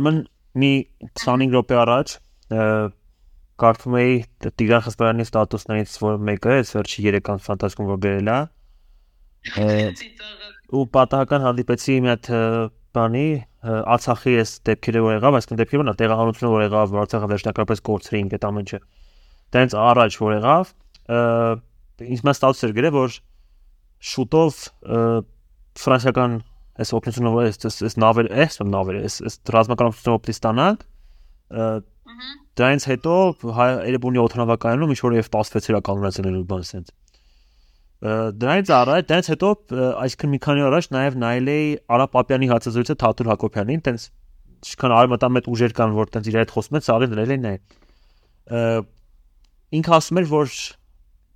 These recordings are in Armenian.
Ուրեմն մի 25 րոպե առաջ կարդում էի Տիգրան Խսպարյանի ստատուսներից, որ մեկը այս վերջի 3 ամս ֆանտաստիկում որ գրել է։ Ու պատահական հանդիպեցի մի հատ բանի Արցախի այս դեպքերը որ եղավ, այսինքն դեպքերը նա տեղահանությունը որ եղավ, որ Արցախը վերջնակապից կորցրին այդ ամենը։ Դրանց առաջ որ եղավ, ինձ մաս ստացել էր գրել, որ շուտով ֆրանսիական այս օգնությունը այս այս նավեր, այս նավեր, այս այս ռազմական օգնությունը օգտի ստանալ, դրանից հետո Երևանի օթանավակայանում ինչ որ F16-ը կանոնացնել ու բան ասենց դրանից առաջ, դրանից հետո այսքան մի քանի օր առաջ նաև նայել էի Արա Պապյանի հացազրույցը Թաթուր Հակոբյանին, տենց ինչքան արմատամետ ուժեր կան, որ տենց իր հետ խոսում են, սաղին դրել էին նայ։ Ինքը ասում էր, որ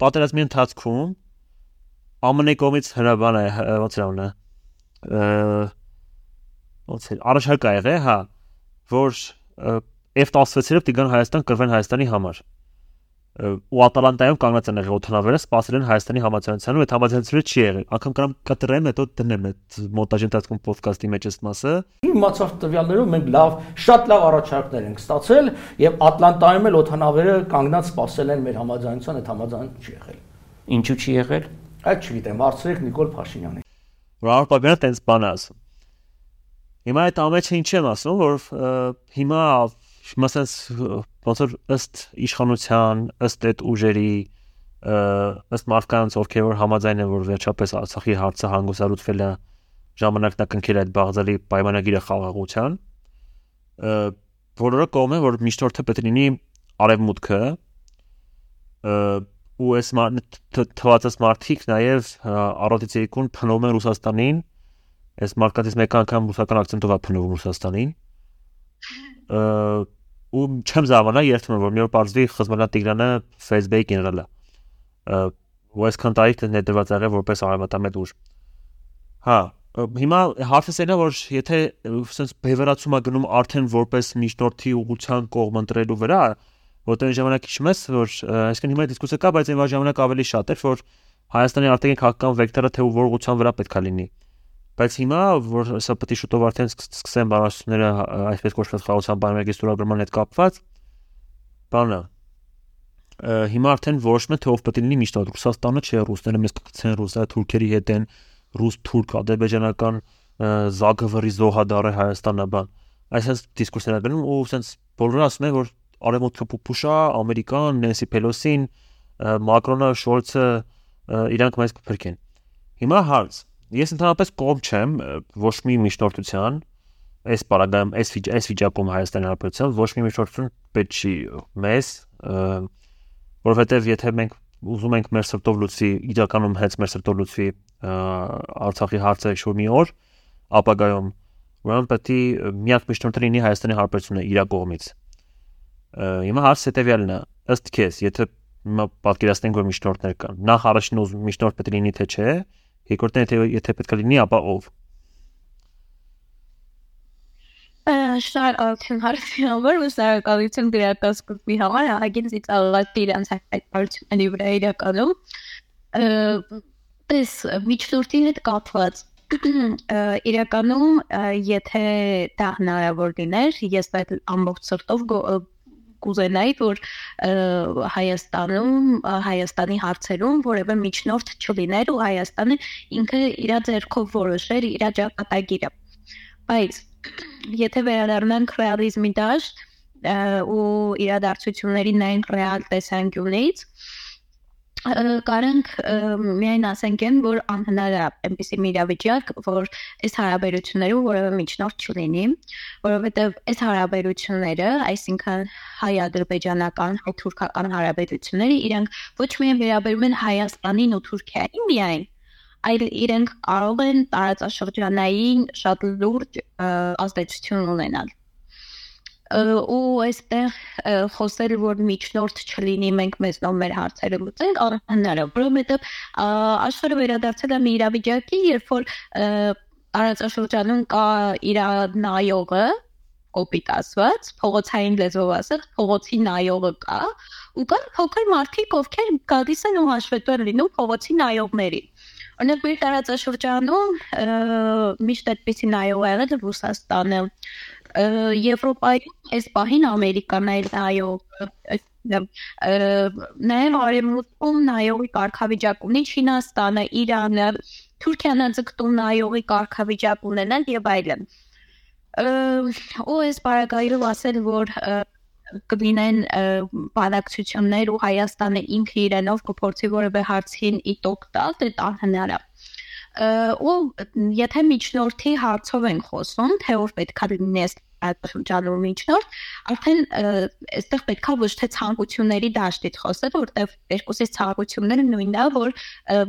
պատերազմի ընթացքում ԱՄՆ կողմից հրաբան է, ոնց է անունը։ Ոնց է, առաջարկ ա եղել, հա, որ F16-երը դիգան Հայաստան կրվեն Հայաստանի համար ու Ատալանտայում կանգնած են եղել օթանավերը, սպասել են Հայաստանի ու այդ համացանցը չի եղել։ Անկամ կամ կտրեմ, հետո դնեմ այդ մոնտաժի ընթացքում ոդկասթի մեջ այս մասը։ Իմացավ տվյալներով մենք լավ, շատ լավ առաջարկներ ենք ստացել եւ Ատլանտայում էլ օթանավերը կանգնած սպասել են մեր համացանցան, այդ համացանցը չի եղել։ Ինչու չի եղել։ Այդ չգիտեմ, հարցրեք Նիկոլ Փաշինյանին։ Ռոար Պապյանը տենց բան ասում։ Հիմա այդ ամենը ինչ եմ ասում, որ հիմա մասած ոնց որ ըստ իշխանության, ըստ այդ ուժերի, ըստ մարդկանց, ովքեր որ համաձայն են, որ վերջապես Արցախի հարցը հանգուցալուծվել է ժամանակն կնքել այդ բաղձալի պայմանագիրը խաղաղության, որը կողմ է, որ միշտորդը պետք լինի արևմուտքը, ու այս թվացած մարդիկ նաև առօտից եկուն փնովում են Ռուսաստանին, այս մարդկանց մեկ անգամ ռուսական акցենտով է փնովում Ռուսաստանին ու չեմ զավանա երթում որ մի օր բարձվի խզմալա Տիգրանը Facebook գեներալը ու այսքան տարի ներդրված եղել որպես արմատամետ ուժ հա հիմա հարցը սենա որ եթե sense բևեռացումա գնում արդեն որպես միջնորդի ուղղության կողմ ընտրելու վրա որտեղ ժամանակ հիշում ես որ այսինքն հիմա դիսկուսիա կա բայց այն ժամանակ ավելի շատ էր որ Հայաստանի արտաքին քաղաքական վեկտորը թե որ ուղղության վրա պետքա լինի Բայց հիմա որ սա պետք է շուտով արդեն սկսեն բարաշությունները այսպես կոչված խաղացան բանվերգի ստորագրման հետ կապված բանը հիմա արդեն որոշում է թե ով պետք է լինի միշտ Ռուսաստանը չէ ռուսները մեզ կգցեն ռուսա թուրքերի հետ են ռուս-թուրք ադրբեջանական զագվրի զոհադարը Հայաստանը բան այսպես դիսկուրսներ անում ու sense բոլորը ասում են որ արևմուտքը փուփուշա ամերիկան Նենսի Պելոսին Մակրոնը Շոլցը իրանք մեզ կփրկեն հիմա հարց Ես ընդհանրապես կողմ չեմ ոչ մի միջնորդության այս պարագայում այս այս վիճակում Հայաստանի Հանրապետության ոչ մի միջնորդություն պետք չի մեզ որովհետև եթե մենք ուզում ենք մեր սրտով լուծի իրականում հենց մեր սրտով լուծի Արցախի հարցը շուտ մի օր ապագայում ուրեմն պետք է միակ միջնորդը լինի Հայաստանի Հանրապետությունը իր կողմից հիմա հարցը հետեւյալն է ըստ քեզ եթե հիմա պատկերացնենք որ միջնորդներ կան նախ առաջին միջնորդ պետք է լինի թե չէ Երկրորդն եթե եթե պետք է լինի, ապա ով։ Շար արդեն հարցի համար ու սարակալություն դրակասկուտի համար ահագին ծիծաղալատ իրանց այդ բարությունների վրա իրականում պես միջնորդի հետ կապված իրականում եթե դա հնարավոր լիներ ես այդ ամբողջ սրտով կուզենայի, որ Հայաստանում, Հայաստանի հարցերում որևէ միջնորդ չլիներ ու Հայաստանը ինքը իր ձեռքով որոշեր իր ճակատագիրը։ Բայց եթե վերադառնանք ռեալիզմի դաշտ ու իրադարձությունների նայենք ռեալ տեսանկյունից, կարանք միայն ասենք են, որ անհնար է այնպեսի իրավիճակ, որ այս հարաբերություններում որևէ միջնորդ չլինի, որովհետև այս հարաբերությունները, այսինքն հայ-ադրբեջանական, հայ-թուրքական հարաբերությունները, իրենք ոչ միայն վերաբերում են Հայաստանին ու Թուրքիային միայն, այլ իրենք կարող են տարածաշրջանային շատ լուրջ ազդեցություն ունենալ ու այստեղ խոսել որ միջնորդ չլինի մենք մեզնով մեր հարցերը լուծենք անհնարին որովհետև աշխարհը վերադարձել է մի իրավիճակի երբ որ տարածաշրջանում կա իր նայողը կոպիտ ասված փողոցային լեզվով ասած փողոցի նայողը կա ու կան փոքր մարդիկ ովքեր գալիս են ու հաշվետու լինում փողոցի նայողների Օրինակ մեր տարածաշրջանում միշտ այդպեսի նայող եղել է Ռուսաստանը, Եվրոպայում այս պահին Ամերիկան այլ այո նաև արևմուտքում նայողի կարգավիճակ ունի Չինաստանը, Իրանը, Թուրքիան ձգտում նայողի կարգավիճակ ունենան եւ այլն։ Ու այս բարակայով ասել, որ կլինեն բանակցություններ ու Հայաստանը ինքը իրենով կփորձի որևէ հարցին իտոկ տալ, դե անհնար է ու եթե միջնորդի հարցով են խոսում, թե որ պետքա լինի այս շրջանում միջնորդ, արդեն այստեղ պետքա ոչ թե ցանկությունների դաշտից խոսել, որտեղ երկուսից ցանկությունները նույնն է, որ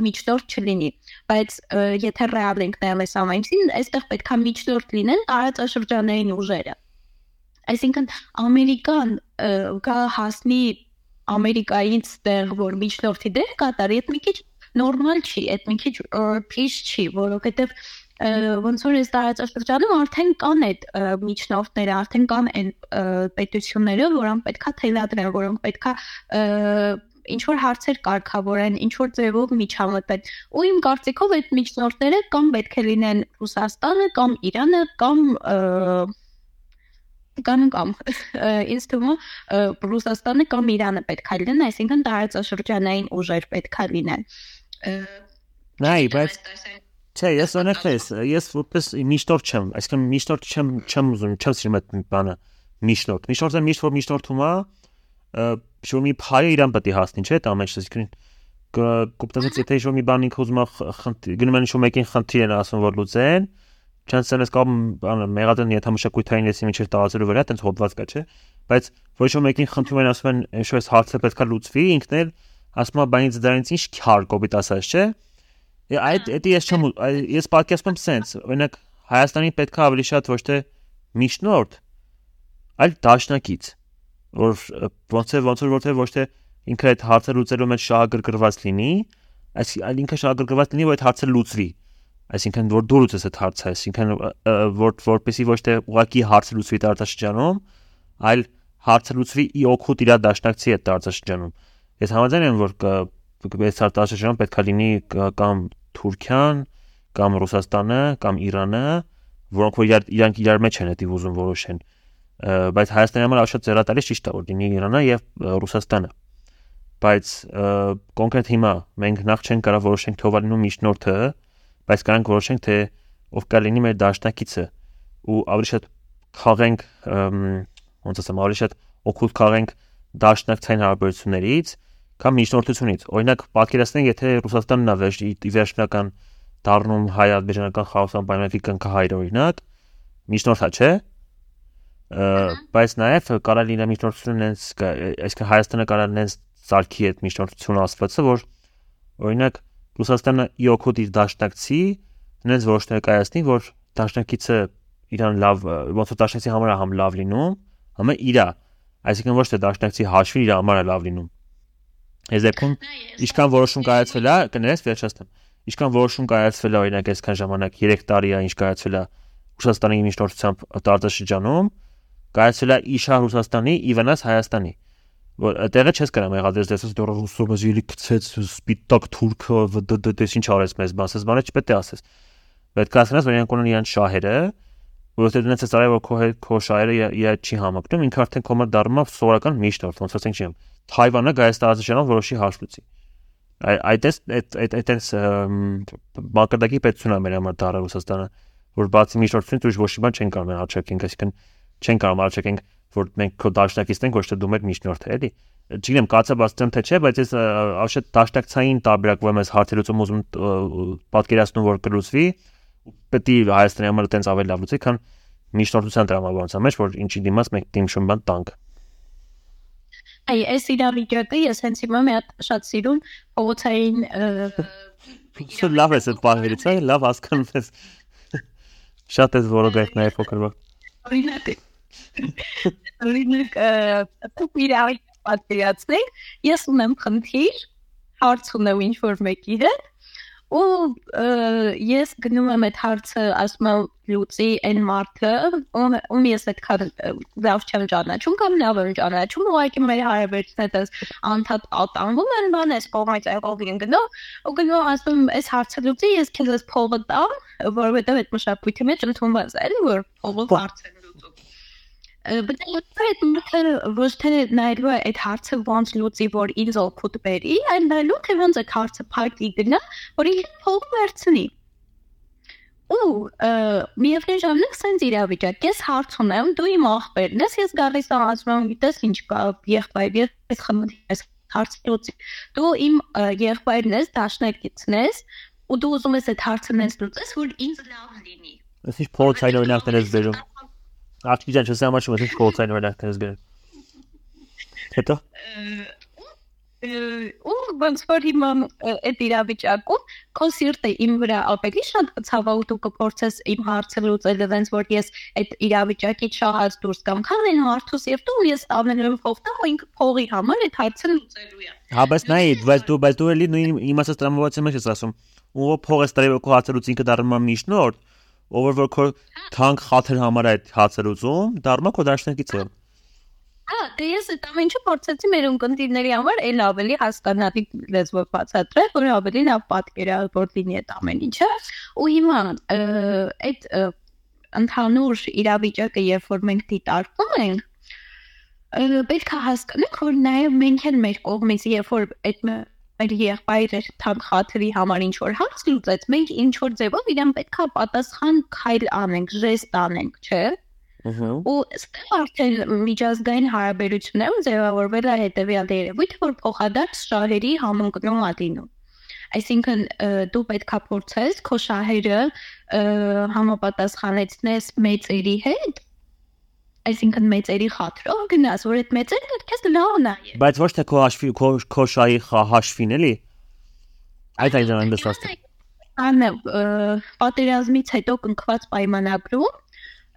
միջնորդ չլինի, բայց եթե ռեալ ենք նայել այս ամենին, այստեղ պետքա միջնորդ լինեն տարածաշրջանային ուժերը։ Այսինքն Ամերիկան գա հասնի Ամերիկայից տեղ, որ միջնորդի դեր կատարի, այդ մի քիչ նորմալ չի, այդ մի քիչ փիշ չի, որովհետև ոնց որ այս տարածաշրջանում արդեն կան այդ միջնորդները, արդեն կան այն պետությունները, որոնք պետքա թելադրեն, որոնք պետքա ինչ որ հարցեր կարգավորեն, ինչ որ ձևով միջամտեն։ Ու իմ կարծիքով այդ միջնորդները կամ պետք է լինեն Ռուսաստանը, կամ Իրանը, կամ կամ կամ ինձ թվում է Ռուսաստանը կամ Իրանը պետք է լինեն, այսինքն տարածաշրջանային ուժեր պետք է լինեն։ Նայ, բայց Չէ, ես օրինակ ես, ես որպես միշտորդ չեմ, այսինքն միշտորդ չեմ չեմ ուզում, չեմ սիրում այդ բանը միշտորդ։ Միշտորդը միշտ որ միշտորդում է, շո մի փայը իրան պետք է հասնի, չէ՞, դա մեջ այսինքն կոպտացած եթե շո մի բան ինքը ուզում է գնում են շո մեկին խնդիր են ասում որ լուծեն, չանցել ես կամ բանը մեղադեն ենթամշակութային լեսի միջև տարածելու վրա, տենց հոդված կա, չէ՞։ Բայց ոչ ոք մեկին խնդրում են ասում են, շո այս հարցը պետքա լուծվի, ինքն էլ ասում է, բայց դրանից ինչ քար կոպիտ ասած, չէ՞։ Այդ դա ես չեմ ես պատկերացնում սենց, օրինակ Հայաստանի պետքա ավելի շատ ոչ թե միջնորդ, այլ դաշնակից, որ ոնց է ոնց որ որտեղ ոչ թե ինքը այդ հարցը լուծելու մեջ շահագրգռված լինի, այս այլ ինքը շահագրգռված լինի, որ այդ հարցը լուծվի այսինքն որ դու լուծես այդ հարցը, այսինքն որ որպեսի ոչ թե ուղակի հարցը լուծվի տարածաշրջանում, այլ հարցը լուծվի ի օգուտ իր դաշնակցի այդ տարածաշրջանում։ Ես համաձայն եմ, որ այս տարածաշրջանում պետքա լինի կամ Թուրքիան, կամ Ռուսաստանը, կամ Իրանը, որոնք որ իրանք իրար մեջ են դա ուզում որոշեն։ Բայց Հայաստանի համար շատ ծերատալի ճիշտ է որ լինի Իրանը եւ Ռուսաստանը բայց կոնկրետ հիմա մենք նախ չեն կարող որոշենք թե ով լինում միջնորդը, բայց կարանք որոշենք թե ով կա լինի մեր դաշնակիցը ու ավելի շատ խաղենք ոնց ասեմ ավելի շատ օգուտ խաղենք դաշնակցային հարաբերություններից կամ միջնորդությունից օրինակ պատկերացնենք եթե Ռուսաստանն է վերջնական դառնում հայ-ադրբեջանական խաղաղության պայմանների կնքահայր օրինակ միջնորդա չէ բայց նաև կարա լինի միջնորդություն նենց այսինքն Հայաստանը կարա նենց սարքի այդ միջնորդությունը ասվածը որ օրինակ Ռուսաստանը ի օգուտ իր դաշնակցի նենց որոշներ կայացնի, որ դաշնակիցը իրան լավ ոնց որ դաշնակցի համար է համ լավ լինում, համ իրա, այսինքն ոչ թե դաշնակցի հաշվին իր համար է լավ լինում։ Այս դեպքում ինչքան որոշում կայացվել է, կներես վերջացնեմ։ Ինչքան որոշում կայացվել է օրինակ այսքան ժամանակ 3 տարի է ինչ կայացվել է Ռուսաստանի միջնորդությամբ տարածաշրջանում, կայացվել է իշա Ռուսաստանի, ի վնաս Հայաստանի որ տեղը չես կարող մեղադրես դեսս դեռ ռուսով զիլի գցեց սպիտակ թուրքը դես ինչ արեց մեզ մասես բանը չպետք է ասես պետք է ասես որ իրանք ունեն իրան շահերը որովհետեւ դրանց է արել որ քո քո շահերը իր չի համակնում ինքը արդեն կոմը դառնում է սովորական միշտ ոնց ասենք չեմ Թայվանը գայս տարածաշրջանով որոշի հաշվեցի այդ այդ այդ այդ այս մակարդակի պետությունն է մեր համար դառը Ռուսաստանը որ բացի միջնորդությունից ուրիշ ոչ մի բան չեն կարող աչքենք այսինքն չեն կարող աչքենք որ մենք քո դաշնակիցն ենք ոչ թե դու մեր միջնորդը էլի չգիտեմ կացաբացեմ թե չէ բայց ես աշետ դաշնակցային տարբերակվում ես հարցերուցում ուզում պատկերացնում որ կլուծվի պետք է Հայաստանի համար այտենց ավելի լավ լուծի քան միջնորդության տրամաբանության մեջ որ ինչի դիմաց մենք դիմշում բան տանք Այ այս իրավիճակը ես հենց հիմա մի հատ շատ սիրուն փողոցային Շո լավ է այդ բաներից, այ լավ հասկանում ես։ Շատ որոգայթ նաև փոքր բա։ Օրինակ Օրինակ, պատկերացնենք, ես ունեմ խնդիր, հարց ունեմ ինչ որ մեկի հետ, ու ես գնում եմ այդ հարցը ասում եմ լուծի այն մարդը ում ես այդքան լավ չեմ ճանաչում կամ լավ եմ ճանաչում ուղղակի մեր հարաբերությունները անդադ ատանվում են բան այս կողմից եղող են գնո ու գնո ասում այս հարցը լուծի ես քեզ փողը տամ որովհետև այդ մշակույթի մեջ ընդունված է էլի որ փողը հարց են լուծում Բայց այդ մտքը ոչ թե նայելու է այդ հարցը ոնց լուծի, որ ինձ օգուտ բերի, այլ նայելու թե ոնց այդ հարցը փակի գնա, որ ինքը փող վերցնի։ Ու միևնույն ժամանակ սենց իրավիճակ, ես հարց ունեմ, դու իմ աղբերն ես, ես գալիս եմ ասում եմ, գիտես ինչ կա, եղբայր, ես խմდი ես հարցի լուծի։ Դու իմ եղբայրն ես, դաշնակիցն ես, ու դու ուզում ես այդ հարցը մեզ լուծես, որ ինձ լավ լինի։ Ես ինչ փորձային օրինակներ ես բերում։ Աչքի ջան, չսեմ ոչ ինչ փորձային օրինակներ ես բերում։ Հետո ու ոնց որ հիմա այդ իրավիճակում քո սիրտը իմ վրա ավելի շատ կցավա ու դու կփորձես իմ հարցը լուծել դենց որ ես այդ իրավիճակից շահած դուրս կամ քան այն հարցուս եւ դու ես ամենուրում փոխտամ ու ինքը փողի համար այդ հարցը լուծելու է Հա բայց նայ բայց դու բայց դու էլի նույն տրամաբացի մեջ ես ասում ու փող ես տրեվ քո հարցը լուծ ինքը դառնում է միշնորդ ով որ քո թանկ խաթր համար այդ հարցը լուծում դառնում է քո դաշնակիցը Հա, դե ես այդ ամենը փորձեցի մեր ունկնդիրների համար այլ ավելի հասկանալի լեզվով բացատրել, որ ավելի լավ պատկերավոր լինի այդ ամեն ինչը։ Ու հիմա այդ ընդհանուր իրավիճակը, երբ որ մենք դիտարկում ենք, պետք է հասկանանք, որ նաև մենք են մեր կողմից, երբ որ այդ մեր եղբայրը թամ խաթրի համար ինչ որ հարց լուծեց, մենք ինչ որ ձևով իրեն պետք է պատասխան քայլ անենք, ժեստ անենք, չէ՞ Ու ստեղ արդեն միջազգային հարաբերություններում ձևավորվել է հետևյալ երևույթը, որ փոխադարձ շահերի համընկնում է լինում։ Այսինքն դու պետքա փորձես քո շահերը համապատասխանեցնես մեծերի հետ, այսինքն մեծերի խաթրով գնաս, որ այդ մեծերը քեզ լավ նայեն։ Բայց ոչ թե քո հաշվի քո քո շահի հաշվին էլի։ Այդ այն այնպես ասած։ Անե պատերազմից հետո կնքված պայմանագրում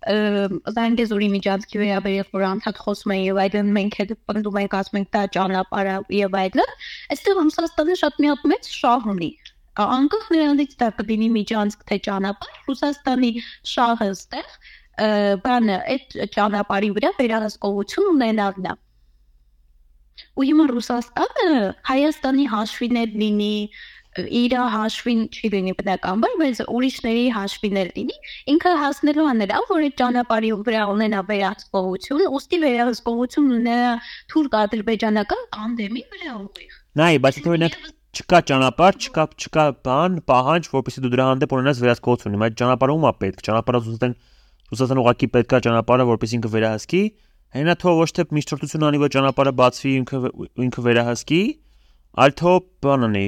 Զանգեզուրի միջանցքի վերաբերյալ որ անդադ խոսում են եւ այլն մենք հետ պնդում ենք ասում ենք դա ճանապարհը եւ այլն այստեղ Ռուսաստանը շատ մի հատ մեծ շահ ունի անկախ նրանից դա կդինի միջանցք թե ճանապարհ Ռուսաստանի շահը այստեղ բանը այդ ճանապարհի վրա վերահսկողություն ունենալն է ու հիմա Ռուսաստանը Հայաստանի հաշվիներ լինի իր հաշվին չի լինի բնականաբար, բայց ուրիշների հաշվիներ լինի, ինքը հասնելու է նրան, որ այդ ճանապարհի վրա ունենա վերահսկողություն, ուստի վերահսկողություն ունենա թուրք-ադրբեջանական տանդեմի վրա ուղիղ։ Նայ, բայց օրինակ չկա ճանապարհ, չկա չկա բան, պահանջ, որպեսզի դու դրա հանդեպ ունենաս վերահսկողություն, այդ ճանապարհը ում է պետք։ Ճանապարհը Ռուսաստան Ռուսաստան ուղակի պետք է ճանապարհը, որպեսզի ինքը վերահսկի, հենա թող ոչ թե միջնորդություն անի, որ ճանապարհը բացվի, ինքը ինքը վերահսկի, այլ թող բան անի,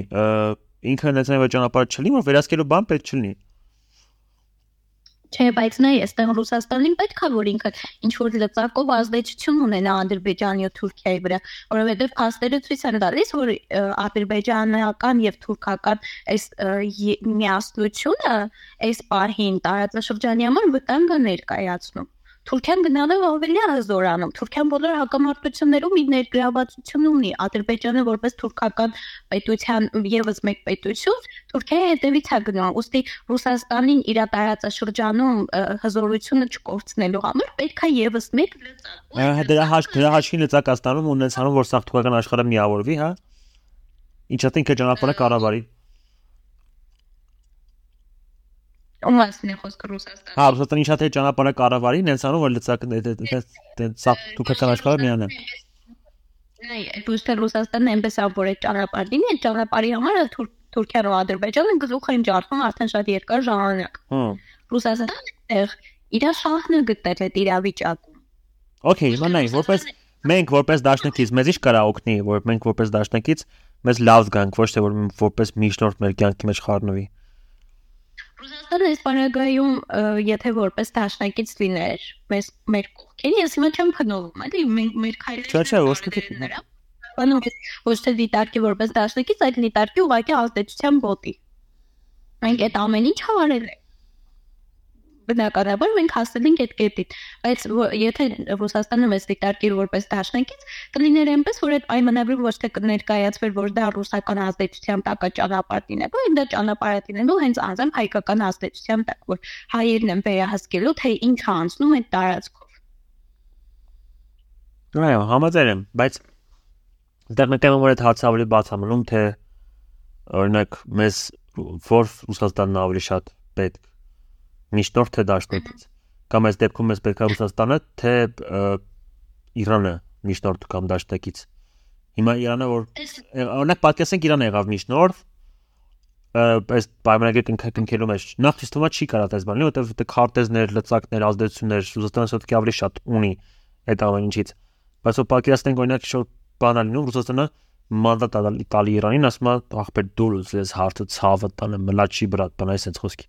ինքը նեցնեվը ճանապարհ չլինի, որ վերահսկելու բան պետք չլինի։ Չէ, բայց նայ, այստեղ Ռուսաստանին պետք է որ ինքը ինչ որ լծակով ազդեցություն ունենա Ադրբեջանի ու Թուրքիայի վրա, որովհետև փաստերը ցույց են տալիս, որ ադրբեջանական եւ թուրքական այս միասնությունը այս պահին տարածաշրջանի համար վտանգ է ներկայացնում։ Թուրքիան գնալով ավելի հզորանում։ Թուրքիան բոլոր հակամարտություններում իր ներգրավվածություն ունի։ Ադրբեջանը որպես թուրքական պետության եւս մեկ պետություն, Թուրքիայի հետևից է գնում։ Ոստի Ռուսաստանին իր տարածաշրջանում հզորությունը չկորցնելու համար պետք է եւս մեկ լծակ։ Դրա հաշ դրա հաշվին լծակ աստանում ունեցանում որ սա թուրքական աշխարհը միավորվի, հա։ Ինչա՞ թե ինքը ճանապարհը կառավարի։ Ասին է խոսքը Ռուսաստան։ Հա, Ռուսաստանի շատ է ճանապարհը կառավարի, նենցանով որ լծակ դենց սա թուրքական աշխարհը միանա։ Նայ, դուք թե Ռուսաստանն այնպես ա որ այդ ճանապարհ լինի, ճանապարհի համար Թուրքիան ու Ադրբեջանը գլուխ են ջարդում արդեն շատ երկար ժամանակ։ Հա։ Ռուսաստանը այդտեղ իր շահն է գտել այդ իրավիճակում։ Okay, հիմա նայ, որպես մենք որպես դաշնակից մեզ ի՞նչ կարա օգնի, որ մենք որպես դաշնակից մեզ լավ զգանք, ոչ թե որ որպես միջնորդ մեր կյանքի մեջ խառնվի։ Ռուսաստանը այս բանակայում եթե որպես դաշնակից լիներ մեզ մեր կողքին, ես հիմա չեմ փնովում, էլի մենք մեր քայլերը Չէ, չէ, ոչ թե բանում ոչ թե դիտարկի որպես դաշնակից, այլ դիտարկի ուղղակի ազդեցության բոտի։ Մենք այդ ամեն ինչ հավարել ենք բնականաբար մենք հասել ենք այդ կետին բայց եթե Ռուսաստանը մեզ դիտարկի որպես դաշնակից կլիներ այնպես որ այդ պայմանագրում ոչ թե կներկայացվեր որ դա ռուսական ազդեցության տակ է ճանապարհ դինելու այլ դա ճանապարհ դինելու հենց անձամբ հայկական ազդեցության տակ որ հայերն են վերահսկելու թե ինչ անցնում այդ տարածքով Այո, համաձայն եմ, բայց դեռ մեկ որ այդ հարցը ավելի բաց է մնում թե օրինակ մեզ որ Ռուսաստանն ավելի շատ պետք միջնորդ թե դաշնակից։ կամ այս դեպքում էս պետք է Ռուսաստանը, թե Իրանը միջնորդ կամ դաշնակից։ Հիմա Իրանը որ օրինակ պատկերացնենք Իրանը եղավ միջնորդ, այս պայմանագրի կնքելու մեջ նախ ճիշտ ոմա չի կարա դες բանի, որովհետև դե քարտեզներ, լծակներ, ազդեցություններ Ռուսաստանը սոտքի ավելի շատ ունի այդ ամեն ինչից։ Բայց որ պատկերացնենք օրինակ շո բանալ լինում Ռուսաստանը մանդատ տալի Իրանին, ասում է ախպեր դու ես հարցը ցավը տանը մլաչի բրատ, բան այսպես խոսքի։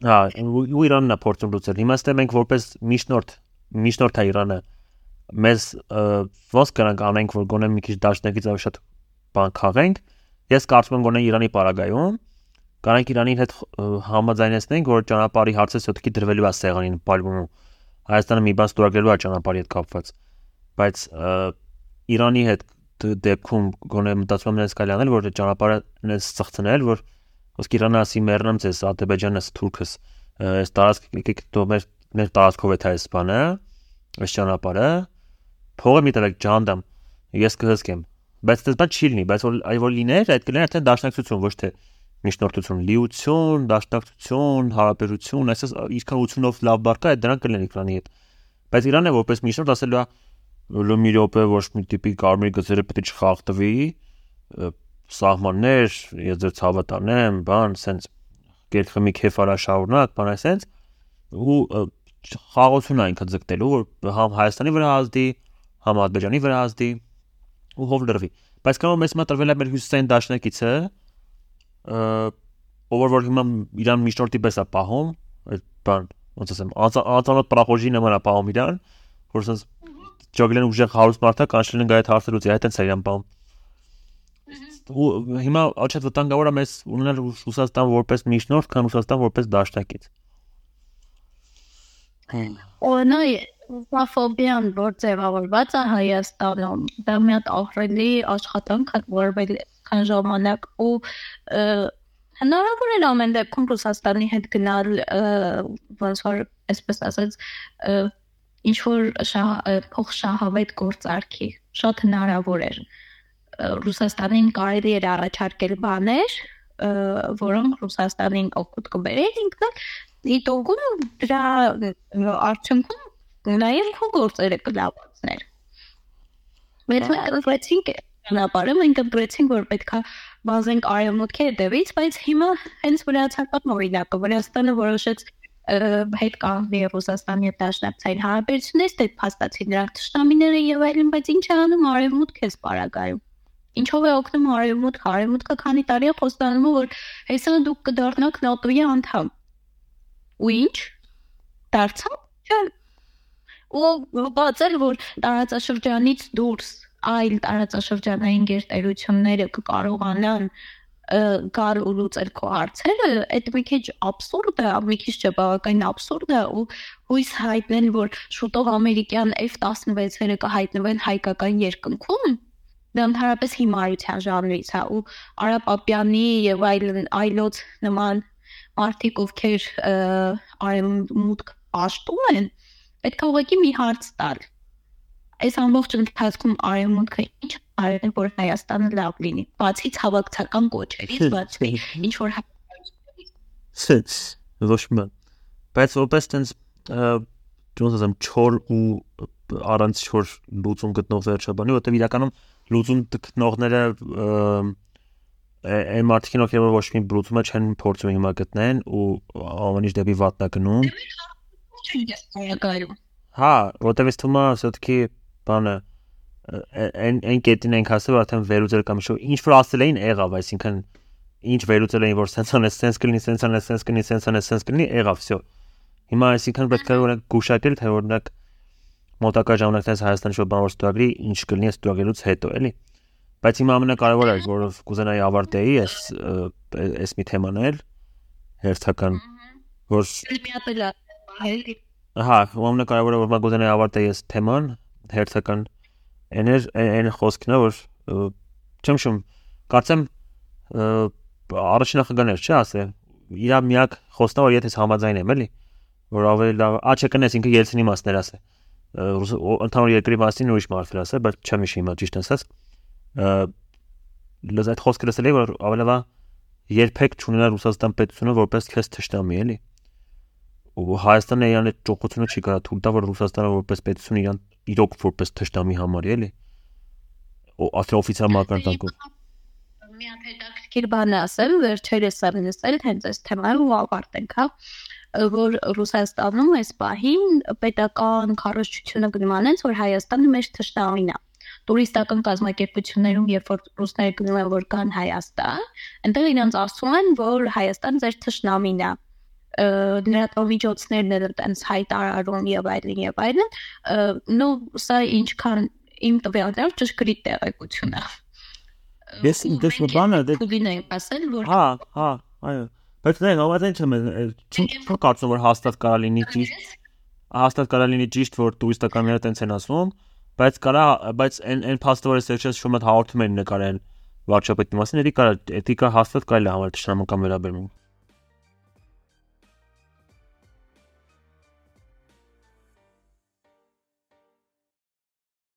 Հա, ու Իրանն է փորձում լուծել։ Հիմա ստե մենք որպես միջնորդ, միջնորդ է Իրանը մեզ ոնց կրանք անենք, որ գոնե մի քիչ դաշնակից ավելի շատ բան քաղենք։ Ես կարծում եմ գոնե Իրանի պարագայում կանենք Իրանի հետ համաձայնեցնենք, որ ճանապարհի հարցը սոտքի դրվելու է սեղանին Պալմոնում։ Հայաստանը մի բան ստորագրելու է ճանապարհի հետ կապված։ Բայց Իրանի հետ դեպքում գոնե մտածում եմ նենց կարելի անել, որ ճանապարհը ծխցնել, որ ոսկ Իրանը ասի մեռնեմ ձեզ, Ադրբեջանն ասի թուրքս, այս տարածք եկեք դու մեր տարածքով է թե այս բանը, այս ճանապարհը, փողը մի տվեք ջանդամ, ես կհսկեմ։ Բայց դա չի լինի, բայց որ այ որ լիներ, այդ կլիներ արդեն դաշնակցություն, ոչ թե միջնորդություն, լիություն, դաշնակցություն, հարաբերություն, այսպես իսկականությունով լավ բարգա է դրանք կլինեն Իրանի հետ։ Բայց Իրանը որպես միջնորդ ասելու է լոմի րոպե ոչ մի տիպի կարմիր գծերը պետք է չխախտվի սահմաններ, ես ձեր ցավը տանեմ, բան, սենց գերխմի քեֆարա շարունակ, բան այսենց ու խաղացուն այնքը ձգտելու որ համ Հայաստանի վրա ազդի, համ Ադրբեջանի վրա ազդի ու հով լրվի։ Բայց կարող մեզ մա տրվել է մեր հյուսիսային դաշնակիցը ով որ հիմա իրան միջնորդի պես է պահում, այդ բան, ոնց ասեմ, անծանոթ պրախոժի նման է պահում իրան, որ ասես ջոգլեն ուժեղ հարուստ մարդա կանչելեն գա այդ հարցը լուծի, այդ է իրան բան։ Ու հիմա աչետ վտանգավոր է մեզ ունենալ Ռուսաստան որպես միջնորդ, քան Ռուսաստան որպես դաշնակից։ Օրինակ Ռուսաֆոբիան որ ձևավորված է Հայաստանում, դա մի հատ ահռելի աշխատանք է, որվել քան ժամանակ ու հնարավոր է ամեն դեպքում Ռուսաստանի հետ գնալ ոնց որ այսպես ասած ինչ որ փոխշահավետ գործարքի շատ հնարավոր էր Ռուսաստանին կարելի էր առաջարկել բաներ, որոնք Ռուսաստանին օգուտ կբերեն ինքնը դիտողում դրա արդյունքում նաև քո գործերը կլավացներ։ Մենք ընտրեցինք ճանապարհը, մենք ընտրեցինք որ պետքա բազենք արևմուտքի հետևից, բայց հիմա հենց վրացական օրինակը Վրաստանը որոշեց հետ կանգնի Ռուսաստանի հետ դաշնակցային հարաբերություններից, դե փաստացի նրանք ճշտամիները եւ այլն, բայց ինչ է անում արևմուտքը սպարագայում։ Ինչով է օգնում արևմուտքը, արևմուտքը քանի տարի է խոստանում, որ հեսա դուք կդառնաք ՆԱՏՕ-ի անդամ։ Ու ի՞նչ։ Դարձավ։ Չէ։ Ու բացել որ տարածաշրջանից դուրս այլ տարածաշրջանային գերտերությունները կկարողանան գար ու լուծել քո հարցերը, այդ մի քիչ абսուրդ է, մի քիչ չէ, բավականին абսուրդ է ու հույս հայտնել, որ շուտով ամերիկյան F-16-երը կհայտնվեն հայկական երկնքում, դա ընդհանրապես հիմարության ժանրից է ու Արա Պապյանի եւ այլն այլոց նման մարդիկ ովքեր արեմուտք աշտում են, պետք է ուղղակի մի հարց տալ այս ամբողջ ընթացքում արևմուտքը ինչ արել որ Հայաստանը լավ լինի բացի ցավակցական կոչերից բացի ինչ որ ոչ մի բայց որպես տենց ոնց ասեմ չոր ու առանց չոր լուծում գտնող վերջաբանի որտեղ իրականում լուծում գտնողները այն մարդիկին, ովքեր ոչ մի բլուտումը չեն փորձում հիմա գտնեն ու ամեն ինչ դեպի վատնա գնում։ Հա, որտեվ ես թվում է, ասեցի, բանը այն այն կետին ենք հասել, արդեն վերուծել կամ շո ինչ որ ասել էին եղավ, այսինքն ինչ վերուծել էին, որ սենսան է, սենս կլինի, սենսան է, սենս կլինի, սենսան է, սենս կլինի, եղավ, վсё։ Հիմա այսինքն պետք է օրինակ գուշակել, թե օրինակ մոտակա ժամանակից Հայաստանի շո բան որ ստուգրի ինչ կլինի ստուգելուց հետո էլի բայց հիմա ամենակարևորը որ կուզենայի ավարտեի այս այս մի թեման էլ հերթական որ Հա, ամենակարևորը որ մա կուզենայի ավարտեի այս թեման հերթական այն էր այն խոսքն է որ չեմ շում կարծեմ առաջնախագաներ չէ ասել իրա միակ խոսքն է որ եթե համաձայն եմ էլի որ ավելի լավ ա չկնես ինքը Ելցինի մասներ ասե ընդհանուր երկրի մասին ուրիշ մարդեր ասե բայց չեմ հիշի հիմա ճիշտ ասած լեզ այդ խոսքը լսել եմ որ ավելի լավ երբեք չունենա Ռուսաստան պետությունը որպես քեզ թշնամի էլի ու Հայաստանը իրան այդ ճոխությունը չի կարա թույլ տա որ Ռուսաստանը որպես պետություն իրան իրոք որպես թշնամի համարի էլի ասել օֆիցիալ մակարդակով մի հատ հետաքրքիր բան ասեմ վերջերս եմ լսել հենց այս թեման ու ավարտենք հա որ Ռուսաստանում այս պահին պետական քարոշչությունը գնում անենց որ Հայաստանը մեր թշնամին է տուրիստական կազմակերպություններում, երբ որ ռուսները գնում են որ կան Հայաստան, այնտեղ իրանց ասում են, որ Հայաստան ձեր թշնամին է լրատվամիջոցներն էլ այտենց հայտարարում եւ այլն եւ այլն նո սա ինչքան իմ տվյալներով ճշգրիտ տեղեկություն է Ես դες մի բանը դե կուլինեի ասել որ Հա, հա, այո Բայց դե նոմատեն չեմ չեմ կարծում որ հաստատ կարա լինի ճիշտ հաստատ կարա լինի ճիշտ որ տուրիստականները տենց են ասում բայց կարա բայց այն այն փաստը որ ես ես շուտ հաղորդում են նկարեն վարչապետի մասին էդի կարա կա հաստատ կարելի համարել ճշտամական վերաբերմունք